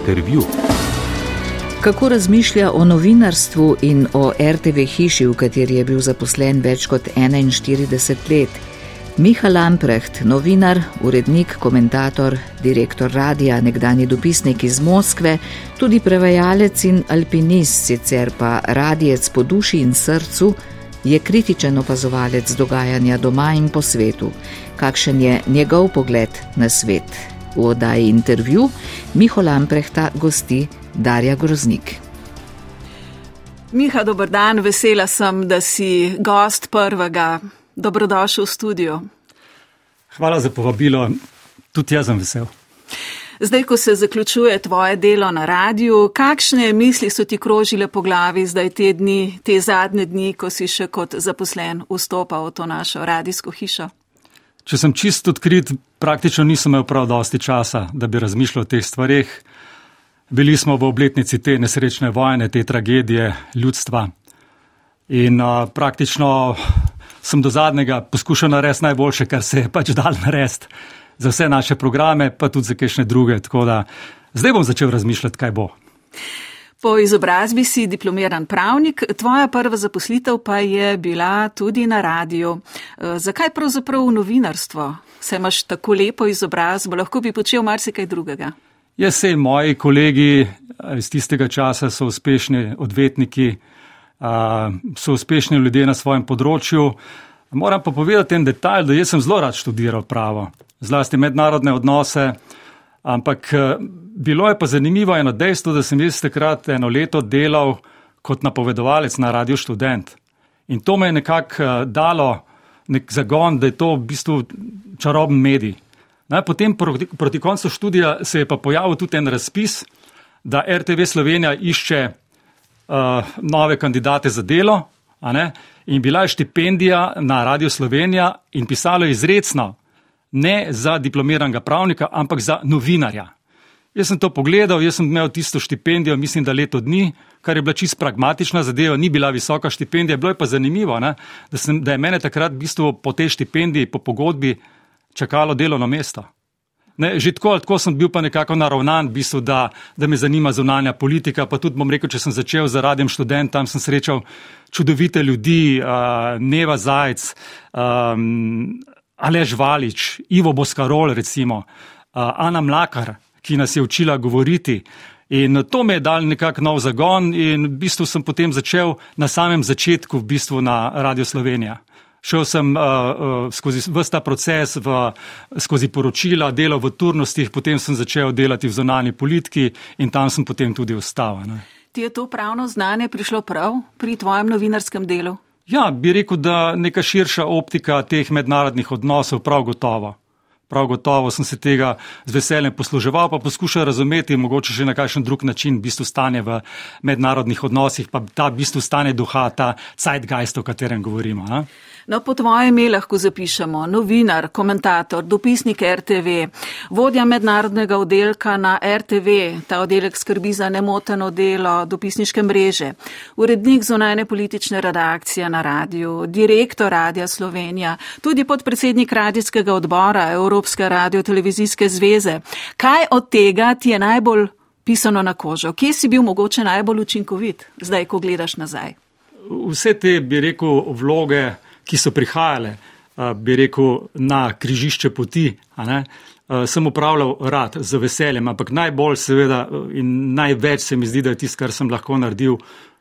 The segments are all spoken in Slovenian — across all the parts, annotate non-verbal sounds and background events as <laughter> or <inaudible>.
Intervju. Kako razmišlja o novinarstvu in o RTV hiši, v kateri je bil zaposlen več kot 41 let? Miha Lamprecht, novinar, urednik, komentator, direktor radia, nekdani dopisnik iz Moskve, tudi prevajalec in alpinist, sicer pa radijec po duši in srcu, je kritičen opazovalec dogajanja doma in po svetu. Kakšen je njegov pogled na svet? V oddaji intervju Miho Lamprehta gosti Darja Groznik. Miha, dober dan, vesela sem, da si gost prvega. Dobrodošel v studio. Hvala za povabilo, tudi jaz sem vesel. Zdaj, ko se zaključuje tvoje delo na radiju, kakšne misli so ti krožile po glavi zdaj te dni, te zadnje dni, ko si še kot zaposlen vstopal v to našo radijsko hišo? Če sem čist odkrit, praktično nisem imel prav dosti časa, da bi razmišljal o teh stvarih. Bili smo v obletnici te nesrečne vojne, te tragedije ljudstva. In uh, praktično sem do zadnjega poskušal narediti najboljše, kar se je pač dal narediti za vse naše programe, pa tudi za kakšne druge. Tako da zdaj bom začel razmišljati, kaj bo. Po izobrazbi si diplomiran pravnik, tvoja prva zaposlitev pa je bila tudi na radiju. E, zakaj pravzaprav novinarstvo? Se imaš tako lepo izobrazbo, lahko bi počel marsikaj drugega. Jaz se in moji kolegi iz tistega časa so uspešni odvetniki, so uspešni ljudje na svojem področju. Moram pa povedati en detalj, da jaz sem zelo rad študiral pravo, zlasti mednarodne odnose, ampak bilo je pa zanimivo eno dejstvo, da sem jaz takrat eno leto delal kot napovedovalec na Radio Student. In to me je nekako dalo nek zagon, da je to v bistvu čaroben medij. Naj, potem proti, proti koncu študija se je pa pojavil tudi en razpis, da RTV Slovenija išče uh, nove kandidate za delo. In bila je štipendija na Radio Slovenija in pisalo je izredno, ne za diplomiranega pravnika, ampak za novinarja. Jaz sem to pogledal, jaz sem imel tisto štipendijo, mislim, da leto dni, kar je bila čist pragmatična zadeva, ni bila visoka štipendija. Bilo je pa zanimivo, ne, da, sem, da je mene takrat v bistvu po tej štipendiji, po pogodbi, čakalo delovno mesto. Ne, že tako, tako sem bil pa nekako naravnan, v bistvu, da, da me zanima zunanja politika. Pa tudi bom rekel, če sem začel z radijem študent, tam sem srečal čudovite ljudi, uh, Neva Zajc, um, Alež Valič, Ivo Boskarol, recimo, uh, Ana Mlakar, ki nas je učila govoriti. In to me je dal nekako nov zagon in v bistvu sem potem začel na samem začetku v bistvu na Radio Slovenija. Šel sem uh, uh, skozi vse ta proces, v, skozi poročila, delal v turnostih, potem sem začel delati v zonalni politiki in tam sem potem tudi ostal. Ti je to pravno znanje prišlo prav pri tvojem novinarskem delu? Ja, bi rekel, da neka širša optika teh mednarodnih odnosov prav gotovo. Prav gotovo sem se tega z veseljem posluževal, pa poskušal razumeti, mogoče še na kakšen drug način, v bistvu stanje v mednarodnih odnosih, pa ta v bistvu stanje duha, ta zeitgeist, o katerem govorimo. Ne? No, po tvojem ime lahko zapišemo novinar, komentator, dopisnik RTV, vodja mednarodnega oddelka na RTV, ta oddelek skrbi za nemoteno delo dopisniške mreže, urednik zunajne politične redakcije na radiju, direktor Radija Slovenija, tudi podpredsednik radijskega odbora Evropske radio-televizijske zveze. Kaj od tega ti je najbolj pisano na kožo? Kje si bil mogoče najbolj učinkovit, zdaj, ko gledaš nazaj? Vse te, bi rekel, vloge ki so prihajale, bi rekel, na križišče poti, sem upravljal rad z veseljem, ampak najbolj seveda in največ se mi zdi, da je tisto, kar sem lahko naredil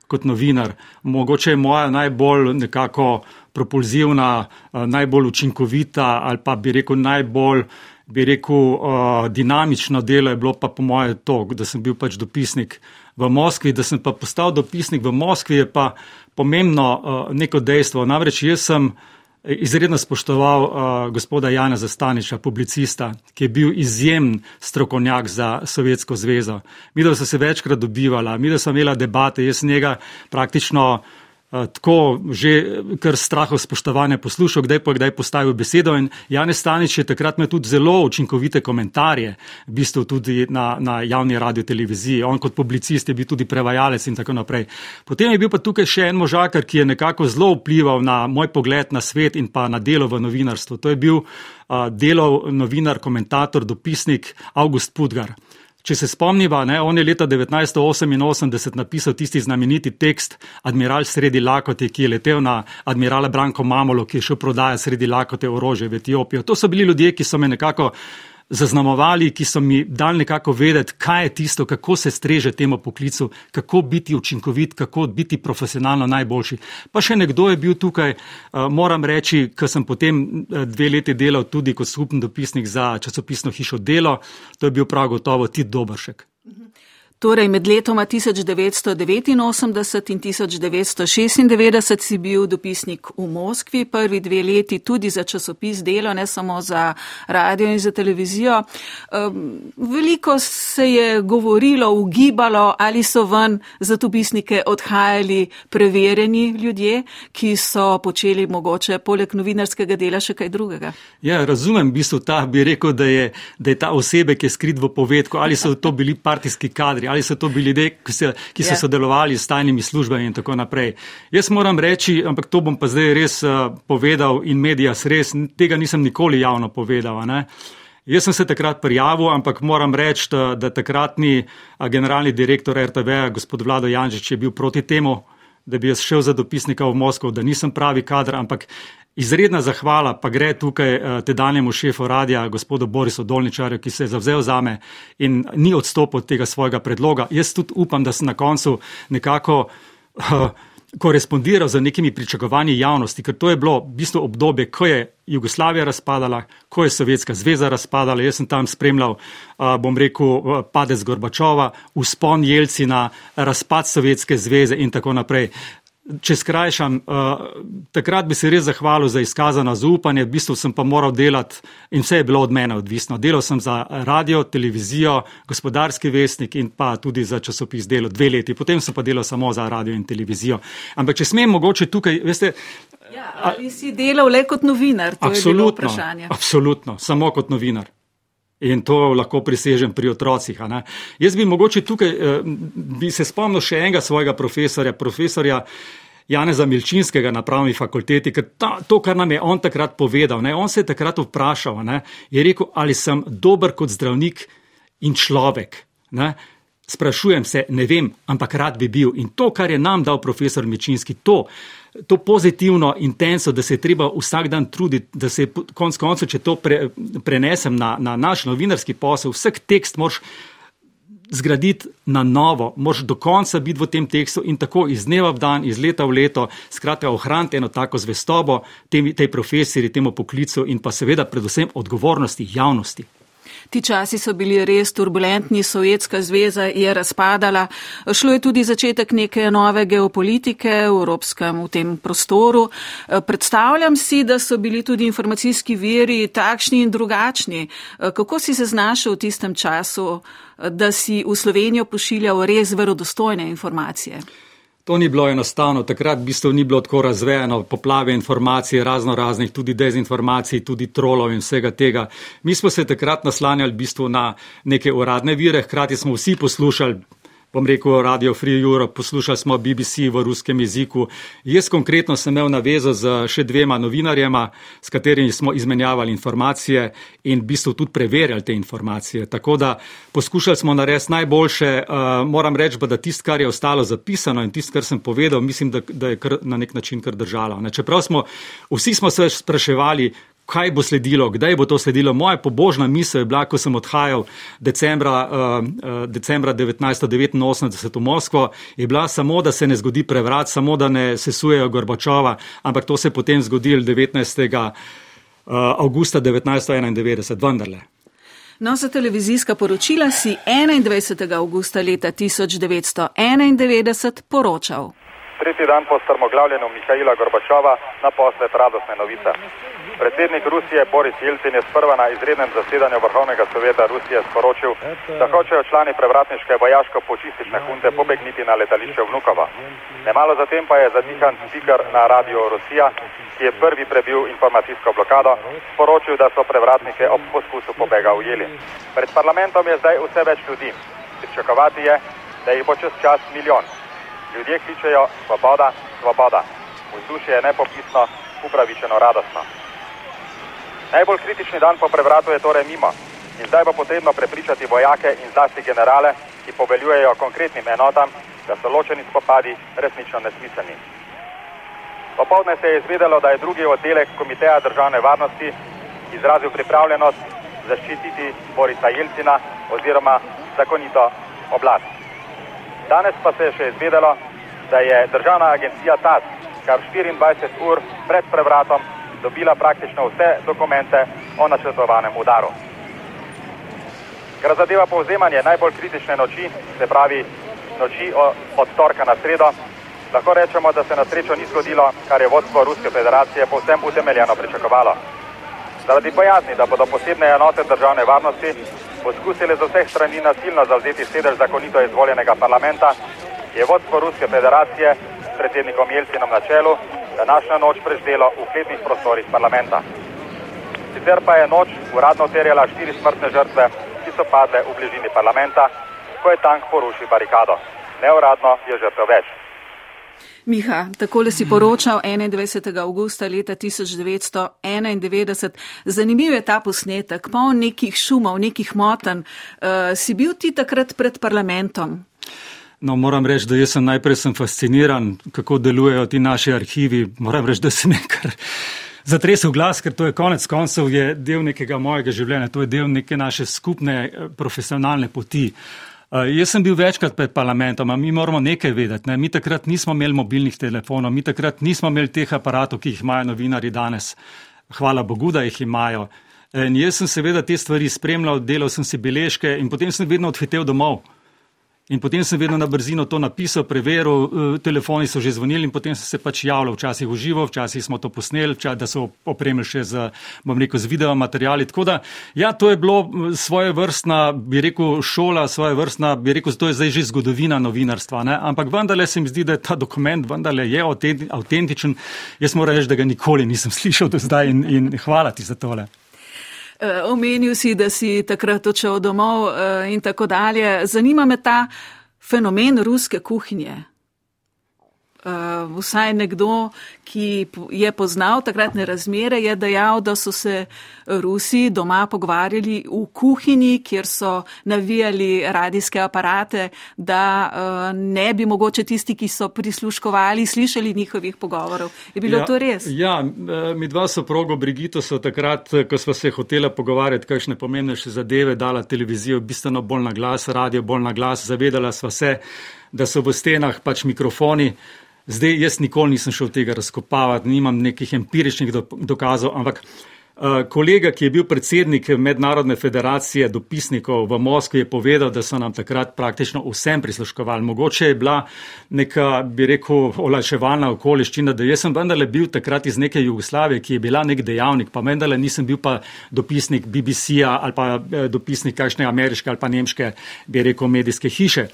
kot novinar. Mogoče je moja najbolj nekako propulzivna, najbolj učinkovita ali pa bi rekel najbolj. Bi rekel, uh, dinamično delo je bilo pa po mojem to, da sem bil pač dopisnik v Moskvi, da sem pa postal dopisnik v Moskvi, je pa pomembno uh, neko dejstvo. Namreč jaz sem izredno spoštoval uh, gospoda Jana Zastaniča, publicista, ki je bil izjemen strokovnjak za Sovjetsko zvezo. Mi, da so se večkrat dobivala, mi, da smo imela debate, jaz njega praktično Eh, tako že kar strahov spoštovanja poslušal, kdaj pa kdaj postavil besedo. In Janez Stanič je takrat imel tudi zelo učinkovite komentarje, v bistvu tudi na, na javni radio televiziji. On kot publicist je bil tudi prevajalec in tako naprej. Potem je bil pa tukaj še en možakar, ki je nekako zelo vplival na moj pogled na svet in pa na delo v novinarstvu. To je bil uh, delov novinar, komentator, dopisnik August Pudgar. Če se spomniva, ne, on je leta 1988 napisal tisti znameniti tekst Admiral sredi Lakote, ki je letel na admirala Branko Mamolo, ki je šel prodajati sredi Lakote orožje v Etiopijo. To so bili ljudje, ki so me nekako zaznamovali, ki so mi dali nekako vedeti, kaj je tisto, kako se streže temu poklicu, kako biti učinkovit, kako biti profesionalno najboljši. Pa še nekdo je bil tukaj, uh, moram reči, ker sem potem uh, dve leti delal tudi kot skupni dopisnik za časopisno hišo Delo, to je bil prav gotovo Tit Dobršek. Torej, med letoma 1989 in 1996 si bil dopisnik v Moskvi, prvi dve leti tudi za časopis Delo, ne samo za radio in za televizijo. Veliko se je govorilo, ugibalo, ali so ven za dopisnike odhajali preverjeni ljudje, ki so počeli mogoče poleg novinarskega dela še kaj drugega. Ja, razumem, v bistvu ta bi rekel, da je, da je ta osebe, ki je skrit v povedku, ali so to bili partijski kadri ali so to bili ljudje, ki, se, ki so yeah. Ja. sodelovali s tajnimi službami in tako naprej. Jaz moram reči, ampak to bom pa zdaj res uh, povedal in medijas res, tega nisem nikoli javno povedal. Ne? Jaz sem se takrat prijavil, ampak moram reči, da, da takratni generalni direktor RTV, gospod Vlado Janžič, je bil proti temu, da bi jaz šel za dopisnika v Moskvo, da nisem pravi kader, ampak Izredna zahvala pa gre tukaj eh, tedanjemu šefu radija, gospodu Borisu Dolničarju, ki se je zavzel za me in ni odstopil od tega svojega predloga. Jaz tudi upam, da sem na koncu nekako uh, korespondiral z nekimi pričakovanji javnosti, ker to je bilo v bistvu obdobje, ko je Jugoslavija razpadala, ko je Sovjetska zveza razpadala. Jaz sem tam spremljal, uh, bom rekel, padec Gorbačova, uspon Jelcina, razpad Sovjetske zveze in tako naprej. Če skrajšam, uh, takrat bi se res zahvalil za izkazano zaupanje, v bistvu sem pa moral delati in vse je bilo od mene odvisno. Delal sem za radio, televizijo, gospodarski vestnik in pa tudi za časopis delo dve leti, potem sem pa delal samo za radio in televizijo. Ampak če smem mogoče tukaj, veste. Ja, ali si delal le kot novinar? Absolutno, absolutno, samo kot novinar. In to lahko prisežem pri otrocih. Jaz bi mogoče tukaj, eh, bi se spomnil še enega svojega profesorja, profesorja Janeza Milčinskega na pravni fakulteti, ker ta, to, kar nam je on takrat povedal, ne, on se je takrat vprašal, ne, je rekel, ali sem dober kot zdravnik in človek. Ne. Sprašujem se, ne vem, ampak rad bi bil. In to, kar je nam dal profesor Milčinski, to, to pozitivno intenco, da se je treba vsak dan truditi, da se konc koncev, če to pre, prenesem na, na naš novinarski posel, vsak tekst moš zgraditi na novo, moš do konca biti v tem tekstu in tako iz dneva v dan, iz leta v leto, skratka ohraniti eno tako zvestobo tem, tej profesiji, temu poklicu in pa seveda predvsem odgovornosti javnosti. Ti časi so bili res turbulentni, Sovjetska zveza je razpadala, šlo je tudi začetek neke nove geopolitike v evropskem v tem prostoru. Predstavljam si, da so bili tudi informacijski veri takšni in drugačni. Kako si se znašel v tistem času, da si v Slovenijo pošiljal res verodostojne informacije? To ni bilo enostavno, takrat v bistvu ni bilo tako razvejeno, poplave informacij, razno raznih, tudi dezinformacij, tudi trolov in vsega tega. Mi smo se takrat naslanjali v bistvu na neke uradne vire, hkrati smo vsi poslušali bom rekel, Radio Free Europe, poslušali smo BBC v ruskem jeziku. Jaz konkretno sem imel navezo z še dvema novinarjema, s katerimi smo izmenjavali informacije in v bistvu tudi preverjali te informacije. Tako da poskušali smo narediti najboljše. Uh, moram reči, da tisto, kar je ostalo zapisano in tisto, kar sem povedal, mislim, da, da je kar, na nek način kar držalo. Ne, čeprav smo, vsi smo se spraševali, kaj bo sledilo, kdaj bo to sledilo. Moja pobožna misel je bila, ko sem odhajal decembra, uh, decembra 1989 v Moskvo, je bila samo, da se ne zgodi prevrat, samo da ne sesujejo Gorbačova, ampak to se je potem zgodilo 19. Uh, augusta 1991, vendarle. No, za televizijska poročila si 21. augusta leta 1991 poročal. Tretji dan po strmoglavljenju Mihajla Gorbačova na posled radosne novice. Predsednik Rusije Boris Jelcin je sprva na izrednem zasedanju Vrhovnega sovjeta Rusije sporočil, da hočejo člani prevratniške vojaško-počistične hunte pobegniti na letališče Vnukova. Nemalo zatem pa je zatihan speaker na radio Rusija, ki je prvi prebil informacijsko blokado, sporočil, da so prevratnike ob poskusu pobega ujeli. Pred parlamentom je zdaj vse več ljudi. Pričakovati je, da jih bo čez čas milijon. Ljudje kličejo svoboda, svoboda. Vzdušje je nepopisno, upravičeno radostno. Najbolj kritični dan po prevratu je torej mimo. In zdaj bo potrebno prepričati vojake in zlasti generale, ki poveljujejo konkretnim enotam, da so ločeni spopadi resnično nesmiselni. Popovdne se je izvedelo, da je drugi oddelek Komiteja državne varnosti izrazil pripravljenost zaščititi Borisa Jelcina oziroma zakonito oblast. Danes pa se je še izvedelo, da je državna agencija TAS kar 24 ur pred prevratom dobila praktično vse dokumente o načrtovanem udaru. Kar zadeva povzemanje najbolj kritične noči, se pravi noči od torka na sredo, lahko rečemo, da se na srečo ni zgodilo, kar je vodstvo Ruske federacije povsem utemeljeno pričakovalo. Zaradi bojazni, da bodo posebne enote državne varnosti poskusili z vseh strani nasilno zavzeti sedež zakonito izvoljenega parlamenta, je vodstvo Ruske federacije s predsednikom Jelcinom na čelu današnjo noč preždelo v kletnih prostorih parlamenta. Sicer pa je noč uradno terjala štiri smrtne žrtve, ki so padle v bližini parlamenta, ko je tank porušil barikado. Neuradno je žrtev več. Miha, takole si poročal 21. augusta leta 1991. Zanimiv je ta posnetek, poln nekih šumov, nekih moten. Uh, si bil ti takrat pred parlamentom? No, moram reči, da jaz sem najprej sem fasciniran, kako delujejo ti naši arhivi. Moram reči, da sem nekaj zatresel glas, ker to je konec koncev je del nekega mojega življenja, to je del neke naše skupne eh, profesionalne poti. Uh, jaz sem bil večkrat pred parlamentom, a mi moramo nekaj vedeti. Ne? Mi takrat nismo imeli mobilnih telefonov, mi takrat nismo imeli teh aparatov, ki jih imajo novinari danes. Hvala Bogu, da jih imajo. In jaz sem seveda te stvari spremljal, delal sem si beležke in potem sem vedno odhitev domov. In potem sem vedno na brzino to napisal, preveril, eh, telefoni so že zvonili in potem sem se pač javljal, včasih v živo, včasih smo to posneli, včasih, da so opremili še z, bom rekel, z video materiali. Tako da, ja, to je bilo svoje vrstna, bi rekel, šola, svoje vrstna, bi rekel, to je zdaj že zgodovina novinarstva. Ne? Ampak vendarle se mi zdi, da je ta dokument vendarle je avtentičen. Jaz moram reči, da ga nikoli nisem <laughs> slišal do zdaj in, in hvala ti za tole. Eh, omenil si, da si takrat odšel domov eh, in tako dalje. Zanima me ta fenomen ruske kuhinje. Uh, vsaj nekdo, ki je poznal takratne razmere, je dejal, da so se Rusi doma pogovarjali v kuhinji, kjer so navijali radijske aparate, da uh, ne bi mogoče tisti, ki so prisluškovali, slišali njihovih pogovorov. Je bilo ja, to res? Ja, eh, mi dva soprogo Brigito so takrat, ko smo se hotela pogovarjati, kakšne pomembnejše zadeve, dala televizijo bistveno bolj na glas, radio bolj na glas, zavedala sva se, da so v stenah pač mikrofoni. Zdaj, jaz nikoli nisem šel tega razkopavati, nimam nekih empiričnih dokazov, ampak uh, kolega, ki je bil predsednik Mednarodne federacije dopisnikov v Moskvi, je povedal, da so nam takrat praktično vsem prisluškovali. Mogoče je bila neka, bi rekel, olajševalna okoliščina, da jaz sem vendarle bil takrat iz neke Jugoslavije, ki je bila nek dejavnik, pa vendarle nisem bil pa dopisnik BBC-a ali pa eh, dopisnik kakšne ameriške ali pa nemške, bi rekel, medijske hiše.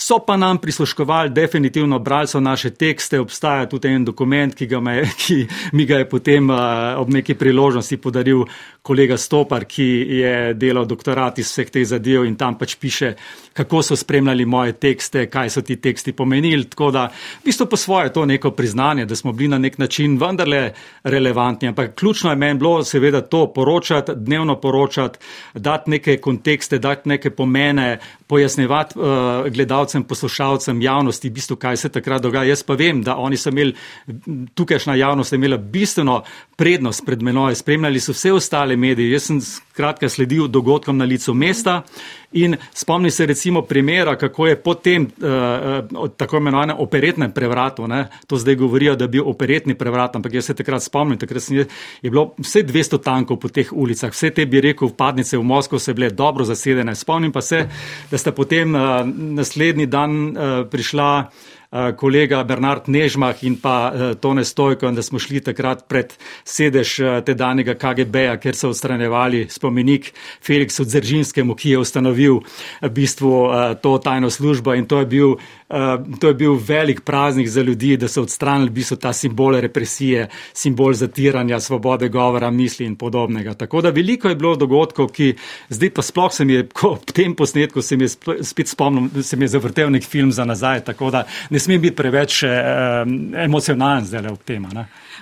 So pa nam prisluškovali, definitivno brali so naše tekste, obstaja tudi en dokument, ki, me, ki mi ga je potem uh, ob neki priložnosti podaril kolega Stopar, ki je delal doktorat iz vseh teh zadev in tam pač piše, kako so spremljali moje tekste, kaj so ti teksti pomenili. Tako da, v bistvu po svoje to neko priznanje, da smo bili na nek način vendarle relevantni. Ampak ključno je meni bilo seveda to poročati, dnevno poročati, dati neke kontekste, dati neke pomene, pojasnevati uh, gledalcem, poslušalcem, javnosti, v bistvu, kaj se takrat dogaja. Jaz pa vem, da oni so imeli, tukajšnja javnost je imela bistveno prednost pred menoj, spremljali so vse ostale medije. Jaz sem skratka sledil dogodkom na licu mesta in spomni se recimo primera, kako je potem uh, tako imenovanem operetnem prevratu, ne, to zdaj govorijo, da je bil operetni prevrat, ampak jaz se takrat spomnim, takrat sem, je bilo vse 200 tankov po teh ulicah, vse te bi rekel vpadnice v Moskvo so bile dobro zasedene. Spomnim pa se, da sta potem uh, naslednji dan uh, prišla kolega Bernard Nežmah in pa eh, Tone Stojko, da smo šli takrat pred sedež eh, tedanjega KGB-ja, ker so odstranjevali spomenik Feliksu Dzeržinskemu, ki je ustanovil v bistvu to tajno službo. In to je bil Uh, to je bil velik praznik za ljudi, da so odstranili v bistvu ta simbol represije, simbol zatiranja, svobode govora, misli in podobnega. Tako da veliko je bilo dogodkov, ki zdaj pa sploh se mi je, ko ob tem posnetku se mi je spet spomnil, se mi je zavrtel nek film za nazaj, tako da ne ne smem biti preveč eh, emocionalen zdaj ob tem.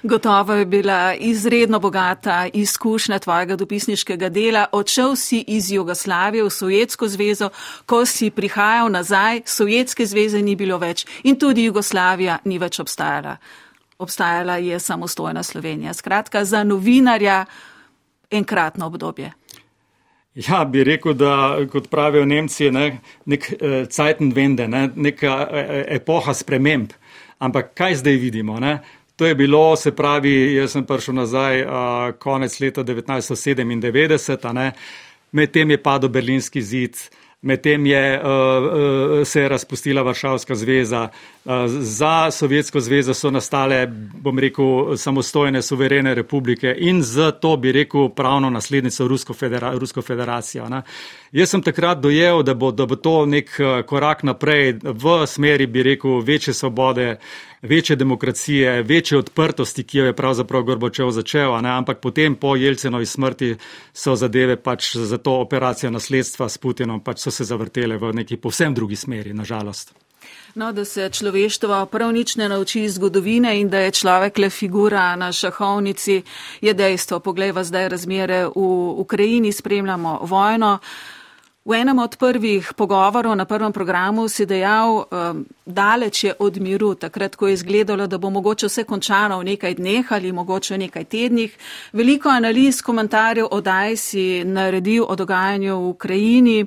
Gotovo je bila izredno bogata izkušnja tvojega dopisniškega dela. Odšel si iz Jugoslavije v Sovjetsko zvezo, ko si prihajal nazaj, Sovjetske zveze ni bilo več in tudi Jugoslavija ni več obstajala. Obstajala je samostojna Slovenija. Skratka, za novinarja enkratno obdobje. Ja, bi rekel, da kot pravijo Nemci, ne, nek uh, Zeitenwende, ne, neka uh, epoha sprememb. Ampak kaj zdaj vidimo? Ne? To je bilo, se pravi, jaz sem prišel nazaj uh, konec leta 1997, medtem je padel berlinski zid, medtem je uh, uh, se razpustila Varšavska zveza, za Sovjetsko zvezo so nastale, bom rekel, samostojne, suverene republike in z to bi rekel pravno naslednico Rusko, federa, Rusko federacijo. Ne. Jaz sem takrat dojel, da bo, da bo to nek eh, korak naprej v smeri, bi rekel, večje svobode, večje demokracije, večje odprtosti, ki jo je pravzaprav Gorbačev začel, ne, ampak potem po Jelcinovi smrti so zadeve pač za to operacijo nasledstva s Putinom pač so se zavrtele v neki povsem drugi smeri, nažalost. No, da se človeštvo prav nič ne nauči iz zgodovine in da je človek le figura na šahovnici, je dejstvo. Poglejva zdaj razmere v Ukrajini, spremljamo vojno. V enem od prvih pogovorov na prvem programu si dejal, um, daleč je od miru, takrat, ko je izgledalo, da bo mogoče vse končano v nekaj dneh ali mogoče v nekaj tednih. Veliko analiz, komentarjev odaj si naredil o dogajanju v Ukrajini.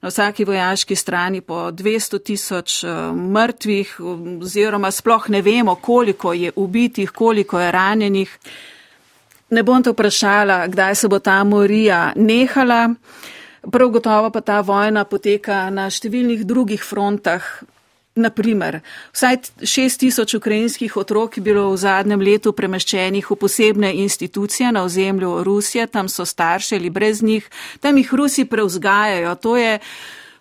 Na vsaki vojaški strani po 200 tisoč mrtvih, oziroma sploh ne vemo, koliko je ubitih, koliko je ranjenih. Ne bom te vprašala, kdaj se bo ta morija nehala. Prav gotovo pa ta vojna poteka na številnih drugih frontah, Naprimer, vsaj 6 tisoč ukrajinskih otrok je bilo v zadnjem letu premeščenih v posebne institucije na ozemlju Rusije, tam so starši ali brez njih, tam jih Rusi preuzgajajo. To je,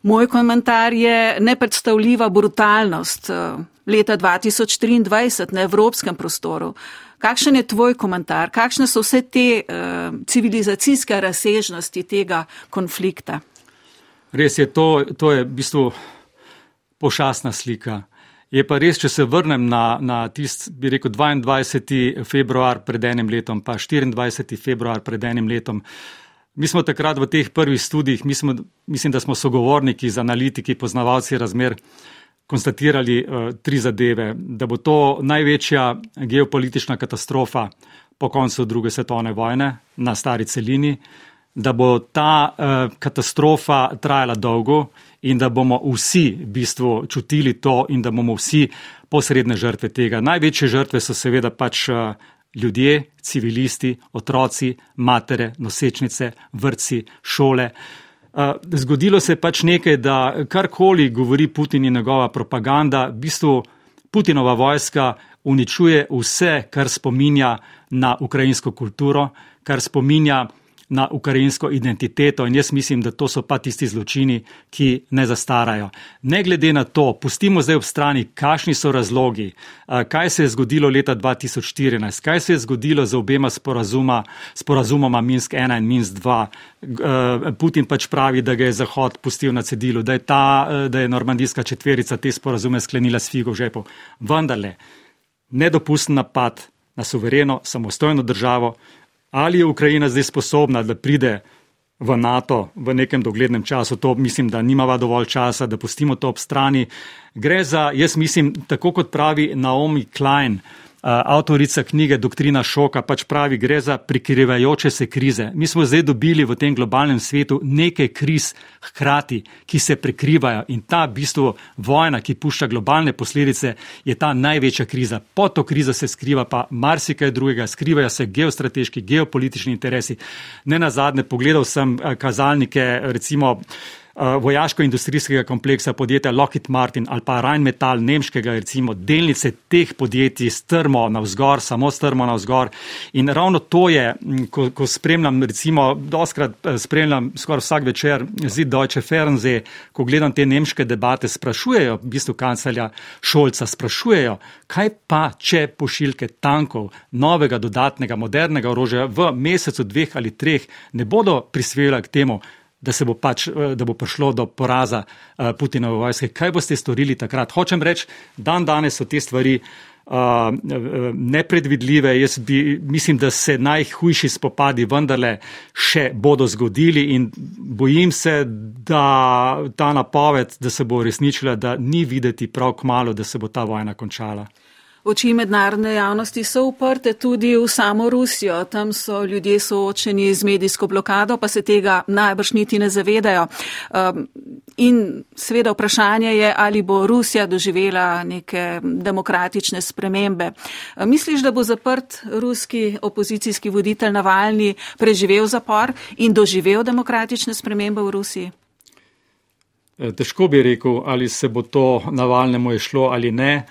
moj komentar je nepredstavljiva brutalnost eh, leta 2023 na evropskem prostoru. Kakšen je tvoj komentar? Kakšne so vse te uh, civilizacijske razsežnosti tega konflikta? Res je, to, to je v bistvu pošasna slika. Je pa res, če se vrnem na, na tisti, bi rekel, 22. februar pred enim letom, pa 24. februar pred enim letom. Mi smo takrat v teh prvih študijih, smo, mislim, da smo sogovorniki z analitiki, poznavalci razmer, konstatirali uh, tri zadeve, da bo to največja geopolitična katastrofa po koncu druge svetovne vojne na stari celini, da bo ta uh, katastrofa trajala dolgo in da bomo vsi v bistvu čutili to in da bomo vsi posredne žrtve tega. Največje žrtve so seveda pač uh, ljudje, civilisti, otroci, matere, nosečnice, vrci, šole. Uh, zgodilo se je pač nekaj, da karkoli govori Putin in njegova propaganda, v bistvu Putinova vojska uničuje vse, kar spominja na ukrajinsko kulturo, kar spominja na ukrajinsko identiteto in jaz mislim, da to so pa tisti zločini, ki ne zastarajo. Ne glede na to, pustimo zdaj ob strani, kakšni so razlogi, kaj se je zgodilo leta 2014, kaj se je zgodilo z obema sporazuma, sporazumoma Minsk 1 in Minsk 2. Putin pač pravi, da ga je Zahod pustil na cedilu, da je, ta, da je normandijska četverica te sporazume sklenila s figo v žepu. Vendarle, nedopusten napad na suvereno, samostojno državo, ali je Ukrajina zdaj sposobna, da pride v NATO v nekem doglednem času. To mislim, da nimava dovolj časa, da pustimo to ob strani. Gre za, jaz mislim, tako kot pravi Naomi Klein, avtorica knjige Doktrina šoka pač pravi, gre za prikrivajoče se krize. Mi smo zdaj dobili v tem globalnem svetu nekaj kriz hkrati, ki se prekrivajo in ta bistvo vojna, ki pušča globalne posledice, je ta največja kriza. Pod to krizo se skriva pa marsikaj drugega, skrivajo se geostrateški, geopolitični interesi. Ne na zadnje, pogledal sem kazalnike, recimo, vojaško-industrijskega kompleksa podjetja Lockheed Martin ali pa Rheinmetall nemškega, recimo delnice teh podjetij strmo navzgor, samo strmo navzgor. In ravno to je, ko, ko spremljam, recimo, doskrat eh, spremljam skoraj vsak večer zid Deutsche Fernseh, ko gledam te nemške debate, sprašujejo, v bistvu kancelja Šolca, sprašujejo, kaj pa, če pošiljke tankov, novega, dodatnega, modernega orožja v mesecu, dveh ali treh ne bodo prispevali k temu, da, bo pač, eh, da bo prišlo do poraza uh, Putinove vojske. Kaj boste storili takrat? Hočem reči, dan danes so te stvari uh, nepredvidljive. Jaz bi, mislim, da se najhujši spopadi vendarle še bodo zgodili in bojim se, da ta napoved, da se bo uresničila, da ni videti prav k malu, da se bo ta vojna končala. Oči mednarodne javnosti so uprte tudi v samo Rusijo. Tam so ljudje soočeni z medijsko blokado, pa se tega najbrž niti ne zavedajo. Um, in seveda vprašanje je, ali bo Rusija doživela neke demokratične spremembe. Misliš, da bo zaprt ruski opozicijski voditelj Navalni preživel zapor in doživel demokratične spremembe v Rusiji? E, težko bi rekel, ali se bo to Navalnemu išlo ali ne.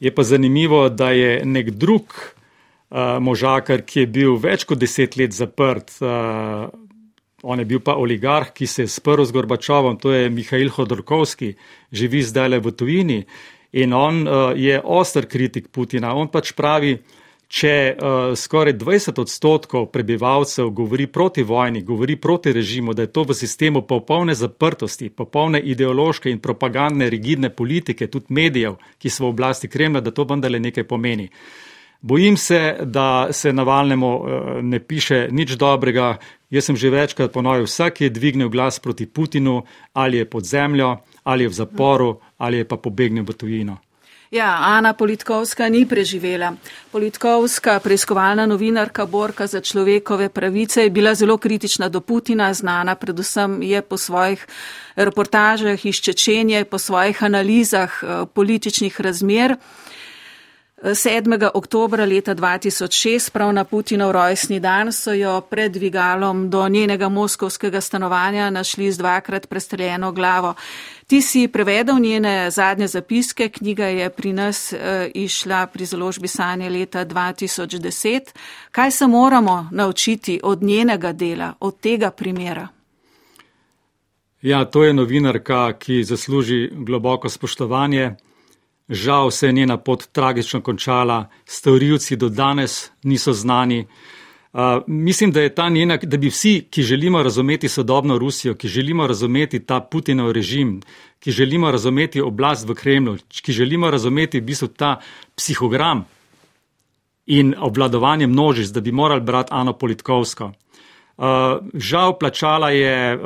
Je pa zanimivo, da je nek drug uh, možakar, ki je bil več kot deset let zaprt, uh, on je bil pa oligarh, ki se je sprl z Gorbačovom, to je Mihajl Hodorkovski, živi zdaj le v tujini in on uh, je ostr kritik Putina. On pač pravi, če uh, skoraj 20 odstotkov prebivalcev govori proti vojni, govori proti režimu, da je to v sistemu popolne zaprtosti, popolne ideološke in propagandne rigidne politike, tudi medijev, ki so v oblasti Kremlja, da to vendarle nekaj pomeni. Bojim se, da se Navalnemu uh, ne piše nič dobrega. Jaz sem že večkrat ponovil, vsak je dvignil glas proti Putinu, ali je pod zemljo, ali je v zaporu, ali je pa pobegnil v tujino. Ja, Ana Politkovska ni preživela. Politkovska, preiskovalna novinarka, borka za človekove pravice, je bila zelo kritična do Putina, znana predvsem je po svojih reportažah iz Čečenje, po svojih analizah eh, političnih razmer. 7. oktobra leta 2006, prav na Putinov rojstni dan, so jo pred dvigalom do njenega moskovskega stanovanja našli z dvakrat prestreljeno glavo. Ti si prevedel njene zadnje zapiske, knjiga je pri nas uh, išla pri založbi Sanje leta 2010. Kaj se moramo naučiti od njenega dela, od tega primera? Ja, to je novinarka, ki zasluži globoko spoštovanje. Žal se je njena pot tragično končala, storilci do danes niso znani. Uh, mislim, da je ta njena, da bi vsi, ki želimo razumeti sodobno Rusijo, ki želimo razumeti ta Putinov režim, ki želimo razumeti oblast v Kremlju, ki želimo razumeti v bistvu ta psihogram in obvladovanje množic, da bi morali brati Ano Politkovsko. Uh, žal plačala je uh,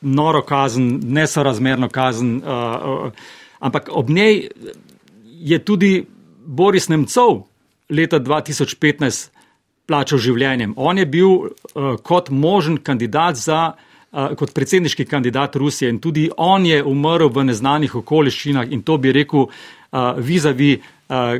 noro kazen, nesorazmerno kazen, uh, uh, ampak ob njej je tudi Boris Nemcov leta 2015 plačal življenjem. On je bil uh, kot možen kandidat za, uh, kot predsedniški kandidat Rusije in tudi on je umrl v neznanih okoliščinah in to bi rekel uh, vizavi uh,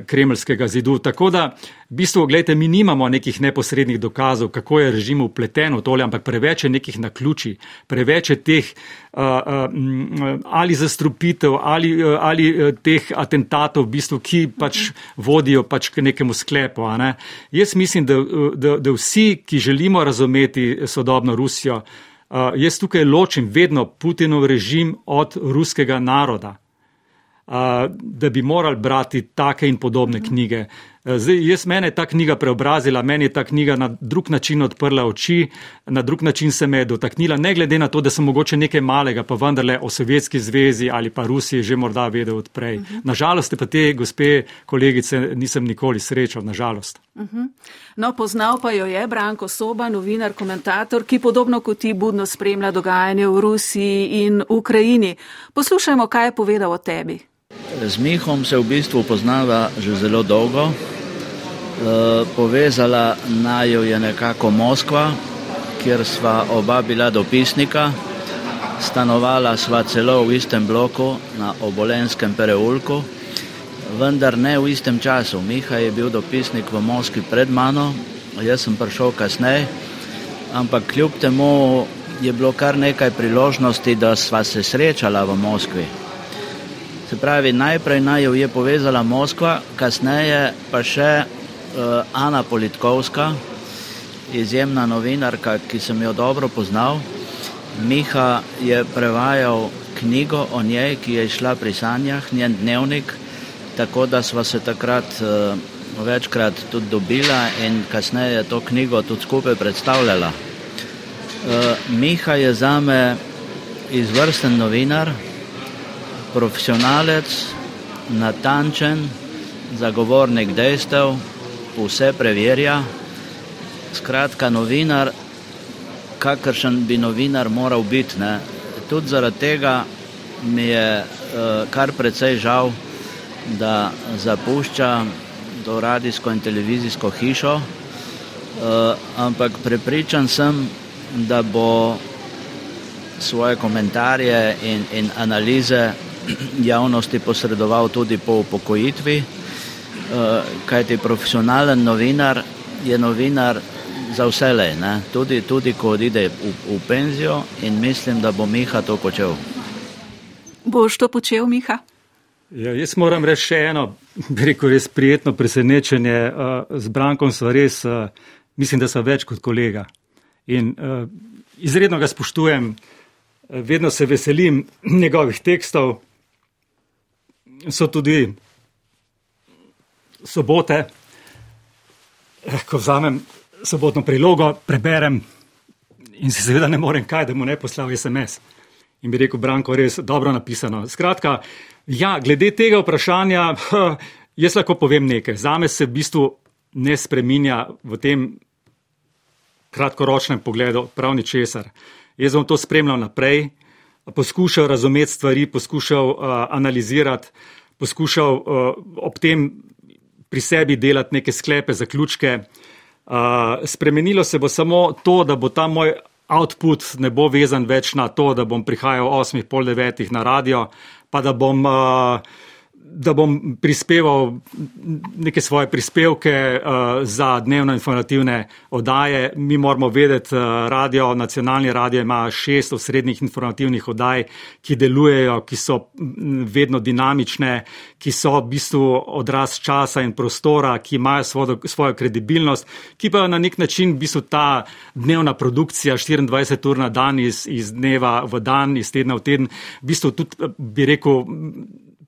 kremljskega zidu. Tako da, v bistvu, gledajte, mi nimamo nekih neposrednih dokazov, kako je režim upleten v tole, ampak preveč je nekih naključij, preveč je teh uh, uh, ali zastrupitev ali, uh, ali teh atentatov, v bistvu, ki pač vodijo pač k nekemu sklepu. Ne? Jaz mislim, da, da, da vsi, ki želimo razumeti sodobno Rusijo, uh, jaz tukaj ločim vedno Putinov režim od ruskega naroda da bi morali brati take in podobne knjige. Zdaj, jaz mene je ta knjiga preobrazila, meni je ta knjiga na drug način odprla oči, na drug način se me je dotaknila, ne glede na to, da sem mogoče nekaj malega, pa vendarle o Sovjetski zvezi ali pa Rusiji že morda vedel odprej. Uh -huh. Nažalost, pa te gospe kolegice nisem nikoli srečal, nažalost. Uh -huh. No, poznal pa jo je Branko Soba, novinar, komentator, ki podobno kot ti budno spremlja dogajanje v Rusiji in Ukrajini. Poslušajmo, kaj je povedal o tebi. Z Mihom se v bistvu poznava že zelo dolgo. E, povezala naju je nekako Moskva, kjer sva oba bila dopisnika. Stanovala sva celo v istem bloku na Obolenskem pereulku, vendar ne v istem času. Miha je bil dopisnik v Moskvi pred mano, jaz sem prišel kasneje, ampak kljub temu je bilo kar nekaj priložnosti, da sva se srečala v Moskvi. Se pravi, najprej naj jo je povezala Moskva, kasneje pa še uh, Ana Politkovska, izjemna novinarka, ki sem jo dobro poznal. Miha je prevajal knjigo o njej, ki je išla pri sanjah, njen dnevnik, tako da sva se takrat uh, večkrat tudi dobila in kasneje to knjigo tudi skupaj predstavljala. Miha je za me izvrsten novinar, profesionalec, natančen, zagovornik dejstev, vse preverja. Skratka, novinar, kakršen bi novinar moral biti. Ne. Tudi zaradi tega mi je uh, kar precej žal, da zapušča to radijsko in televizijsko hišo, uh, ampak prepričan sem, da bo svoje komentarje in, in analize javnosti posredoval tudi po upokojitvi, uh, kajti profesionalen novinar je novinar za vse le, tudi, tudi ko odide v, v penzijo in mislim, da bo Miha to počel. Boš to počel, Miha? Ja, jaz moram reči še eno, rekel res prijetno presenečenje. Uh, z Brankom sva res, uh, mislim, da sva več kot kolega. In izredno ga spoštujem, vedno se veselim <clears throat> njegovih tekstov. So tudi sobote, ko vzamem sobotno prilogo, preberem in si seveda ne morem kaj, da mu ne poslal SMS. In bi rekel, Branko, res dobro napisano. Skratka, ja, glede tega vprašanja, <laughs> jaz lahko povem nekaj. Zame se v bistvu ne spreminja v tem kratkoročnem pogledu prav ničesar. Jaz bom to spremljal naprej, poskušal razumeti stvari, poskušal uh, analizirati, poskušal uh, ob tem pri sebi delati neke sklepe, zaključke. Uh, spremenilo se bo samo to, da bo ta moj output ne bo vezan več na to, da bom prihajal 8.30 na radio, pa da bom uh, da bom prispeval neke svoje prispevke uh, za dnevno informativne oddaje. Mi moramo vedeti, uh, radio, nacionalni radio ima šest osrednjih informativnih oddaj, ki delujejo, ki so vedno dinamične, ki so v bistvu odraz časa in prostora, ki imajo svojo, svojo kredibilnost, ki pa na nek način v bistvu ta dnevna produkcija 24 ur na dan iz, iz dneva v dan, iz tedna v teden, v bistvu tudi bi rekel,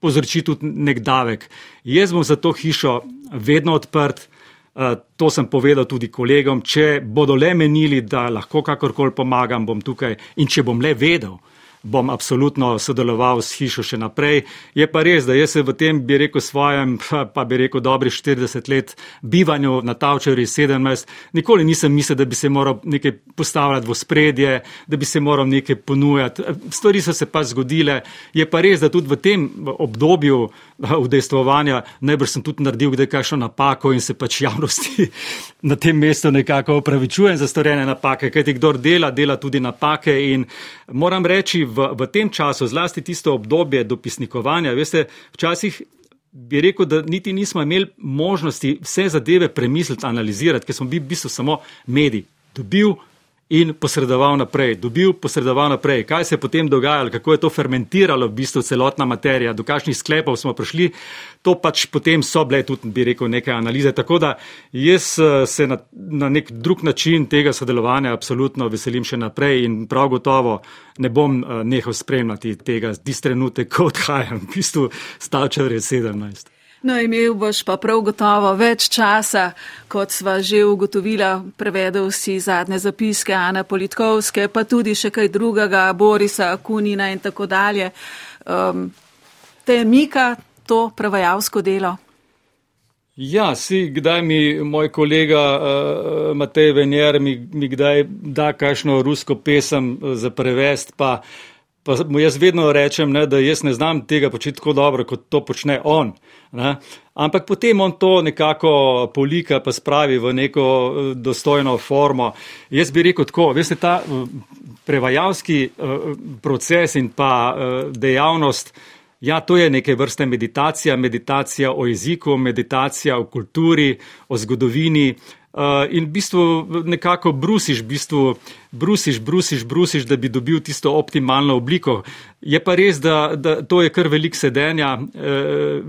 povzroči tudi nek davek. Jaz bom za to hišo vedno odprt, eh, to sem povedal tudi kolegom, če bodo le menili, da lahko kakorkoli pomagam, bom tukaj. In če bom le vedel, bom absolutno sodeloval s hišo še naprej. Je pa res, da jaz se v tem, bi rekel, svojem, pa bi rekel, dobrih 40 let bivanju na Tavčeri 17, nikoli nisem mislil, da bi se moral nekaj postavljati v spredje, da bi se moral nekaj ponujati. Stvari so se pa zgodile. Je pa res, da tudi v tem obdobju <laughs> udejstvovanja najbrž sem tudi naredil kdaj kakšno napako in se pač javnosti <laughs> na tem mestu nekako opravičujem za storjene napake, kajti kdor dela, dela tudi napake in moram reči, v, v tem času, zlasti tisto obdobje dopisnikovanja, veste, včasih bi rekel, da niti nismo imeli možnosti vse zadeve premisliti, analizirati, ker smo bili v bistvu samo mediji. Dobil in posredoval naprej, dobil, posredoval naprej. Kaj se je potem dogajalo, kako je to fermentiralo v bistvu celotna materija, do kakšnih sklepov smo prišli, to pač potem so bile tudi, bi rekel, neke analize. Tako da jaz eh, se na, na nek drug način tega sodelovanja absolutno veselim še naprej in prav gotovo ne bom eh, nehal spremljati tega distrenute, ko odhajam, v bistvu stavčar je 17. No, imel boš pa prav gotovo več časa, kot sva že ugotovila, prevedel si zadnje zapiske Ana Politkovske, pa tudi še kaj drugega, Borisa Kunina in tako dalje. Um, te mika to prevajalsko delo? Ja, si, kdaj mi moj kolega uh, Matej Venjer mi, mi kdaj da kakšno rusko pesem uh, za prevest, pa, pa mu jaz vedno rečem, ne, da jaz ne znam tega početi tako dobro, kot to počne on. Ne? Ampak potem on to nekako polika, pa spravi v neko eh, dostojno formo. Jaz bi rekel tako, veste, ta eh, prevajalski eh, proces in pa dejavnost, ja, to je neke vrste meditacija, meditacija o jeziku, meditacija o kulturi, o zgodovini, Uh, in v bistvu nekako brusiš, v bistvu brusiš, brusiš, brusiš, da bi dobil tisto optimalno obliko. Je pa res, da, da to je kar velik sedenja, uh,